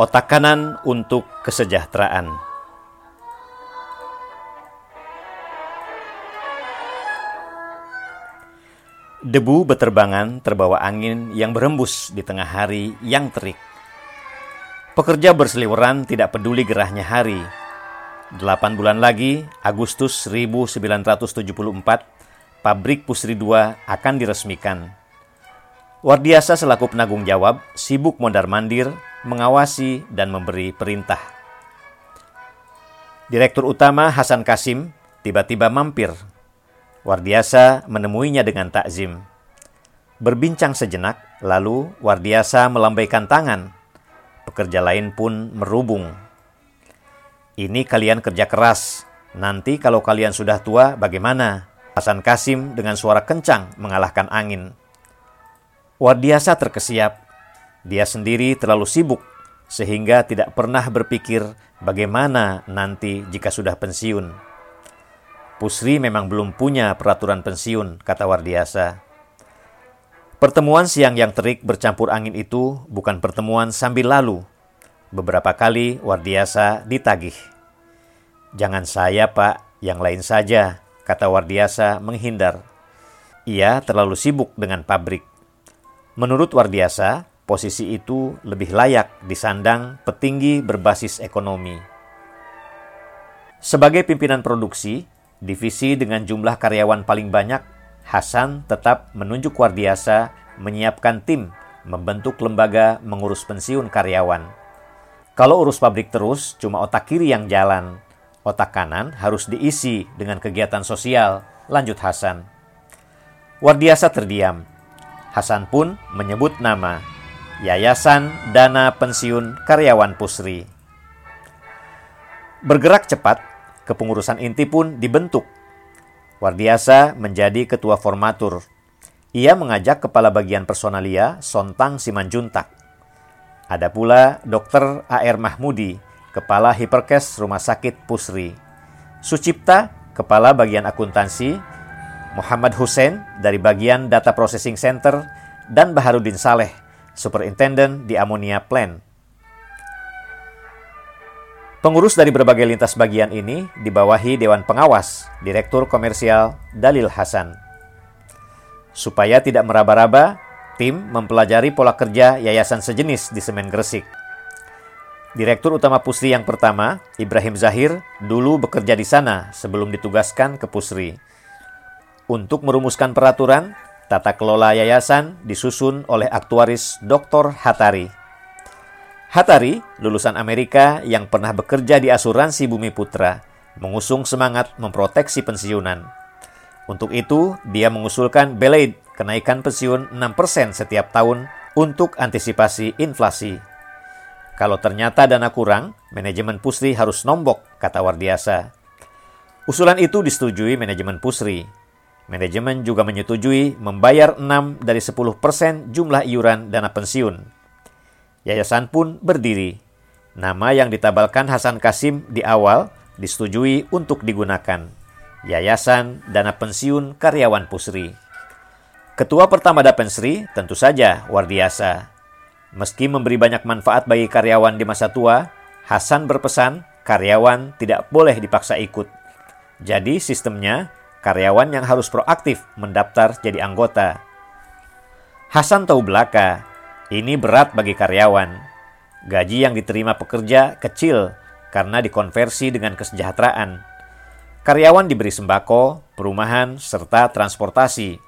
Otak kanan untuk kesejahteraan. Debu beterbangan terbawa angin yang berembus di tengah hari yang terik. Pekerja berseliweran tidak peduli gerahnya hari. Delapan bulan lagi, Agustus 1974, pabrik Pusri II akan diresmikan. Wardiasa selaku penanggung jawab sibuk mondar-mandir, mengawasi, dan memberi perintah. Direktur utama Hasan Kasim tiba-tiba mampir Wardiasa menemuinya dengan takzim. Berbincang sejenak, lalu Wardiasa melambaikan tangan. Pekerja lain pun merubung. Ini kalian kerja keras. Nanti kalau kalian sudah tua, bagaimana? Hasan Kasim dengan suara kencang mengalahkan angin. Wardiasa terkesiap. Dia sendiri terlalu sibuk sehingga tidak pernah berpikir bagaimana nanti jika sudah pensiun. Pusri memang belum punya peraturan pensiun, kata Wardiasa. Pertemuan siang yang terik bercampur angin itu bukan pertemuan sambil lalu. Beberapa kali Wardiasa ditagih. Jangan saya, Pak, yang lain saja, kata Wardiasa menghindar. Ia terlalu sibuk dengan pabrik. Menurut Wardiasa, posisi itu lebih layak disandang petinggi berbasis ekonomi. Sebagai pimpinan produksi, divisi dengan jumlah karyawan paling banyak, Hasan tetap menunjuk Wardiasa menyiapkan tim membentuk lembaga mengurus pensiun karyawan. Kalau urus pabrik terus, cuma otak kiri yang jalan. Otak kanan harus diisi dengan kegiatan sosial, lanjut Hasan. Wardiasa terdiam. Hasan pun menyebut nama Yayasan Dana Pensiun Karyawan Pusri. Bergerak cepat, kepengurusan inti pun dibentuk. Wardiasa menjadi ketua formatur. Ia mengajak kepala bagian personalia Sontang Simanjuntak. Ada pula Dr. A.R. Mahmudi, kepala hiperkes Rumah Sakit Pusri. Sucipta, kepala bagian akuntansi, Muhammad Hussein dari bagian Data Processing Center, dan Baharudin Saleh, Superintendent di Amonia Plant. Pengurus dari berbagai lintas bagian ini dibawahi Dewan Pengawas, Direktur Komersial Dalil Hasan. Supaya tidak meraba-raba, tim mempelajari pola kerja yayasan sejenis di Semen Gresik. Direktur utama Pusri yang pertama, Ibrahim Zahir, dulu bekerja di sana sebelum ditugaskan ke Pusri. Untuk merumuskan peraturan, tata kelola yayasan disusun oleh aktuaris Dr. Hatari. Hatari, lulusan Amerika yang pernah bekerja di asuransi Bumi Putra, mengusung semangat memproteksi pensiunan. Untuk itu, dia mengusulkan Belaid kenaikan pensiun 6% setiap tahun untuk antisipasi inflasi. Kalau ternyata dana kurang, manajemen Pusri harus nombok, kata Wardiasa. Usulan itu disetujui manajemen Pusri. Manajemen juga menyetujui membayar 6 dari 10% jumlah iuran dana pensiun Yayasan pun berdiri. Nama yang ditabalkan Hasan Kasim di awal disetujui untuk digunakan. Yayasan Dana Pensiun Karyawan Pusri. Ketua pertama Dapensri tentu saja Wardiasa. Meski memberi banyak manfaat bagi karyawan di masa tua, Hasan berpesan karyawan tidak boleh dipaksa ikut. Jadi sistemnya, karyawan yang harus proaktif mendaftar jadi anggota. Hasan tahu belaka, ini berat bagi karyawan. Gaji yang diterima pekerja kecil karena dikonversi dengan kesejahteraan. Karyawan diberi sembako, perumahan, serta transportasi.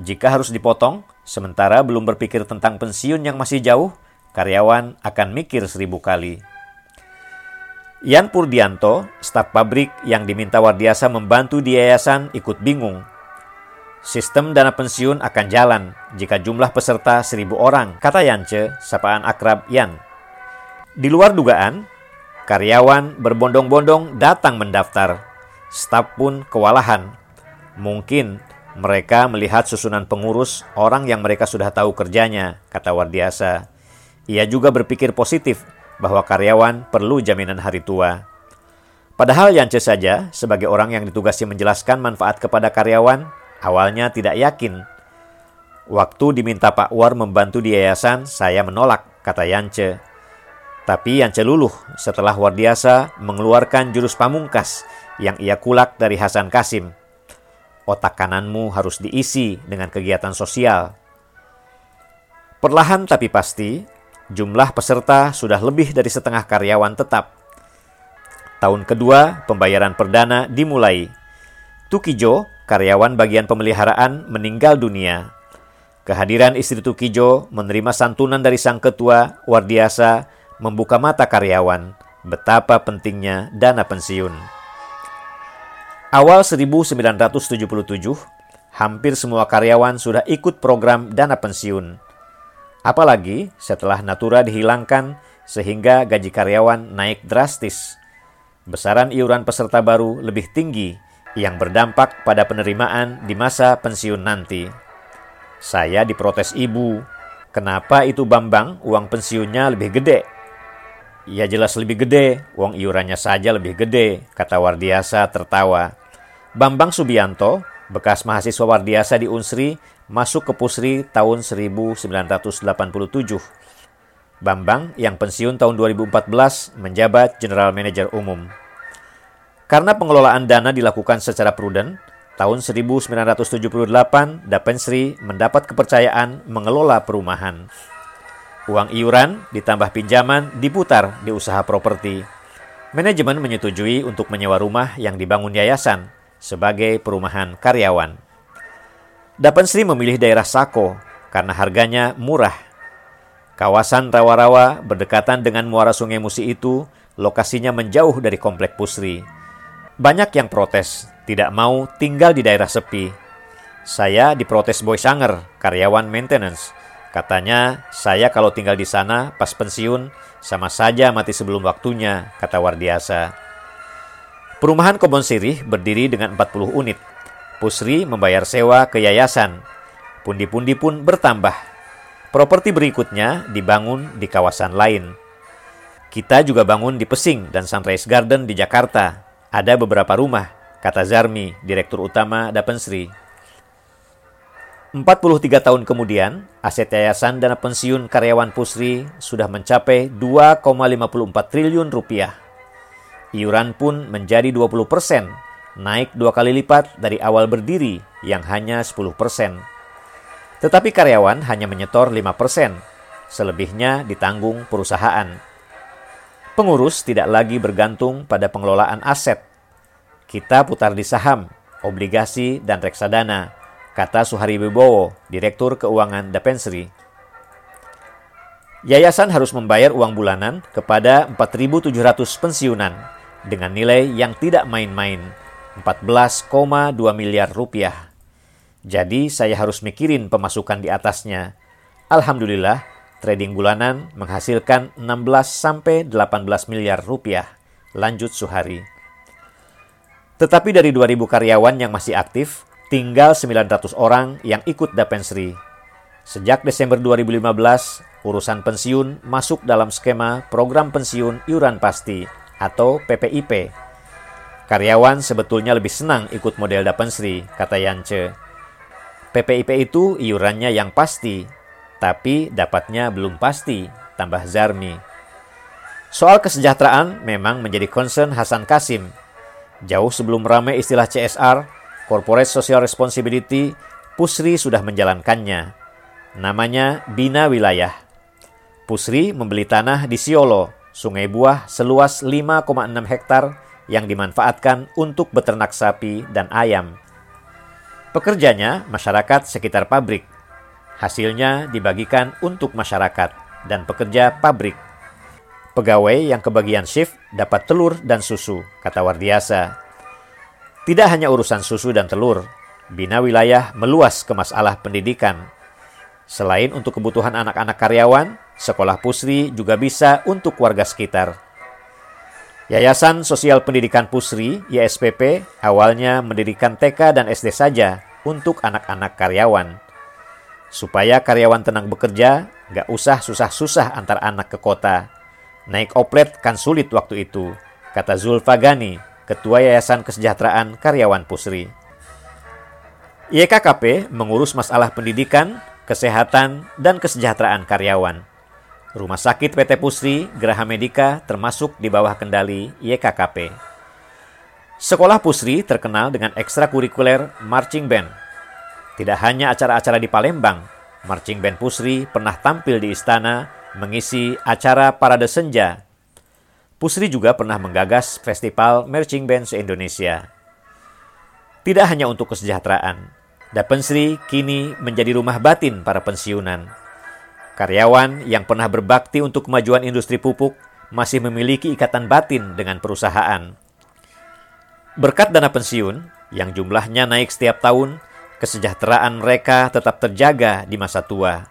Jika harus dipotong, sementara belum berpikir tentang pensiun yang masih jauh, karyawan akan mikir seribu kali. Yan Purdianto, staf pabrik yang diminta Wardiasa membantu di yayasan ikut bingung Sistem dana pensiun akan jalan jika jumlah peserta seribu orang, kata Yance, sapaan akrab Yan. Di luar dugaan, karyawan berbondong-bondong datang mendaftar. Staf pun kewalahan. Mungkin mereka melihat susunan pengurus orang yang mereka sudah tahu kerjanya, kata Wardiasa. Ia juga berpikir positif bahwa karyawan perlu jaminan hari tua. Padahal Yance saja, sebagai orang yang ditugasi menjelaskan manfaat kepada karyawan, Awalnya tidak yakin. Waktu diminta Pak War membantu di yayasan, saya menolak, kata Yance. Tapi yang celuluh setelah Wardiasa mengeluarkan jurus pamungkas yang ia kulak dari Hasan Kasim. Otak kananmu harus diisi dengan kegiatan sosial. Perlahan tapi pasti, jumlah peserta sudah lebih dari setengah karyawan tetap. Tahun kedua, pembayaran perdana dimulai. Tukijo, karyawan bagian pemeliharaan, meninggal dunia. Kehadiran istri Tukijo menerima santunan dari sang ketua, Wardiasa, membuka mata karyawan betapa pentingnya dana pensiun. Awal 1977, hampir semua karyawan sudah ikut program dana pensiun. Apalagi setelah Natura dihilangkan sehingga gaji karyawan naik drastis. Besaran iuran peserta baru lebih tinggi yang berdampak pada penerimaan di masa pensiun nanti. Saya diprotes ibu, kenapa itu Bambang uang pensiunnya lebih gede Ya jelas lebih gede, uang iurannya saja lebih gede, kata Wardiasa tertawa. Bambang Subianto, bekas mahasiswa Wardiasa di Unsri, masuk ke Pusri tahun 1987. Bambang yang pensiun tahun 2014 menjabat General Manager Umum. Karena pengelolaan dana dilakukan secara prudent, tahun 1978 Dapensri mendapat kepercayaan mengelola perumahan. Uang iuran ditambah pinjaman diputar di usaha properti. Manajemen menyetujui untuk menyewa rumah yang dibangun yayasan sebagai perumahan karyawan. Dapen Sri memilih daerah Sako karena harganya murah. Kawasan rawa-rawa berdekatan dengan muara sungai Musi itu lokasinya menjauh dari komplek Pusri. Banyak yang protes, tidak mau tinggal di daerah sepi. Saya diprotes Boy Sanger, karyawan maintenance, Katanya, saya kalau tinggal di sana pas pensiun sama saja mati sebelum waktunya, kata Wardiasa. Perumahan Kebon Sirih berdiri dengan 40 unit. Pusri membayar sewa ke yayasan. Pundi-pundi pun bertambah. Properti berikutnya dibangun di kawasan lain. Kita juga bangun di Pesing dan Sunrise Garden di Jakarta. Ada beberapa rumah, kata Zarmi, Direktur Utama Dapensri. 43 tahun kemudian, aset yayasan dana pensiun karyawan Pusri sudah mencapai 2,54 triliun rupiah. Iuran pun menjadi 20 persen, naik dua kali lipat dari awal berdiri yang hanya 10 persen. Tetapi karyawan hanya menyetor 5 persen, selebihnya ditanggung perusahaan. Pengurus tidak lagi bergantung pada pengelolaan aset. Kita putar di saham, obligasi, dan reksadana kata Suhari Wibowo, Direktur Keuangan Dapensri. Yayasan harus membayar uang bulanan kepada 4.700 pensiunan dengan nilai yang tidak main-main, 14,2 miliar rupiah. Jadi saya harus mikirin pemasukan di atasnya. Alhamdulillah, trading bulanan menghasilkan 16 sampai 18 miliar rupiah. Lanjut Suhari. Tetapi dari 2000 karyawan yang masih aktif, tinggal 900 orang yang ikut Dapensri. Sejak Desember 2015, urusan pensiun masuk dalam skema Program Pensiun Iuran Pasti atau PPIP. Karyawan sebetulnya lebih senang ikut model Dapensri, kata Yance. PPIP itu iurannya yang pasti, tapi dapatnya belum pasti, tambah Zarmi. Soal kesejahteraan memang menjadi concern Hasan Kasim. Jauh sebelum ramai istilah CSR, Corporate Social Responsibility, Pusri sudah menjalankannya. Namanya Bina Wilayah. Pusri membeli tanah di Siolo, Sungai Buah seluas 5,6 hektar yang dimanfaatkan untuk beternak sapi dan ayam. Pekerjanya masyarakat sekitar pabrik. Hasilnya dibagikan untuk masyarakat dan pekerja pabrik. Pegawai yang kebagian shift dapat telur dan susu, kata Wardiasa. Tidak hanya urusan susu dan telur, Bina Wilayah meluas ke masalah pendidikan. Selain untuk kebutuhan anak-anak karyawan, sekolah Pusri juga bisa untuk warga sekitar. Yayasan Sosial Pendidikan Pusri, YSPP, awalnya mendirikan TK dan SD saja untuk anak-anak karyawan. Supaya karyawan tenang bekerja, gak usah susah-susah antar anak ke kota. Naik oplet kan sulit waktu itu, kata Zulfa Gani, Ketua Yayasan Kesejahteraan Karyawan Pusri. YKKP mengurus masalah pendidikan, kesehatan, dan kesejahteraan karyawan. Rumah sakit PT Pusri Geraha Medika termasuk di bawah kendali YKKP. Sekolah Pusri terkenal dengan ekstrakurikuler marching band. Tidak hanya acara-acara di Palembang, marching band Pusri pernah tampil di istana mengisi acara parade senja. Pusri juga pernah menggagas festival marching band se-Indonesia. Tidak hanya untuk kesejahteraan, Dapensri kini menjadi rumah batin para pensiunan Karyawan yang pernah berbakti untuk kemajuan industri pupuk masih memiliki ikatan batin dengan perusahaan. Berkat dana pensiun yang jumlahnya naik setiap tahun, kesejahteraan mereka tetap terjaga di masa tua.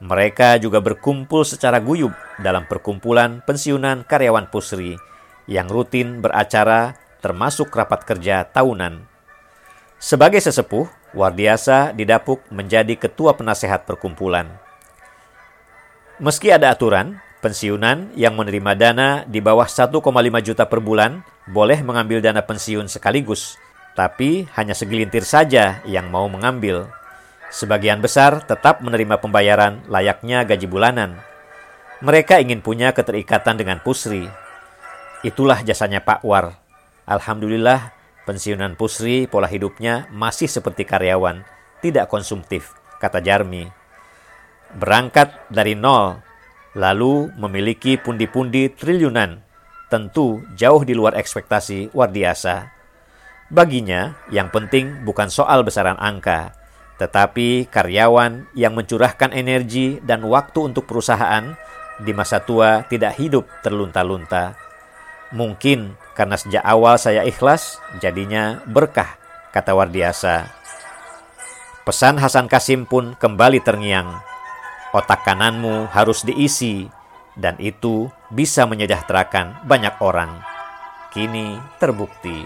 Mereka juga berkumpul secara guyub dalam perkumpulan pensiunan karyawan Pusri yang rutin beracara termasuk rapat kerja tahunan. Sebagai sesepuh, Wardiasa didapuk menjadi ketua penasehat perkumpulan. Meski ada aturan, pensiunan yang menerima dana di bawah 1,5 juta per bulan boleh mengambil dana pensiun sekaligus, tapi hanya segelintir saja yang mau mengambil. Sebagian besar tetap menerima pembayaran layaknya gaji bulanan. Mereka ingin punya keterikatan dengan Pusri. Itulah jasanya Pak War. Alhamdulillah, pensiunan Pusri pola hidupnya masih seperti karyawan, tidak konsumtif, kata Jarmi. Berangkat dari nol, lalu memiliki pundi-pundi triliunan, tentu jauh di luar ekspektasi Wardiasa. Baginya, yang penting bukan soal besaran angka, tetapi karyawan yang mencurahkan energi dan waktu untuk perusahaan di masa tua tidak hidup terlunta-lunta. Mungkin karena sejak awal saya ikhlas, jadinya berkah, kata Wardiasa. Pesan Hasan Kasim pun kembali terngiang. Otak kananmu harus diisi, dan itu bisa menyejahterakan banyak orang. Kini terbukti.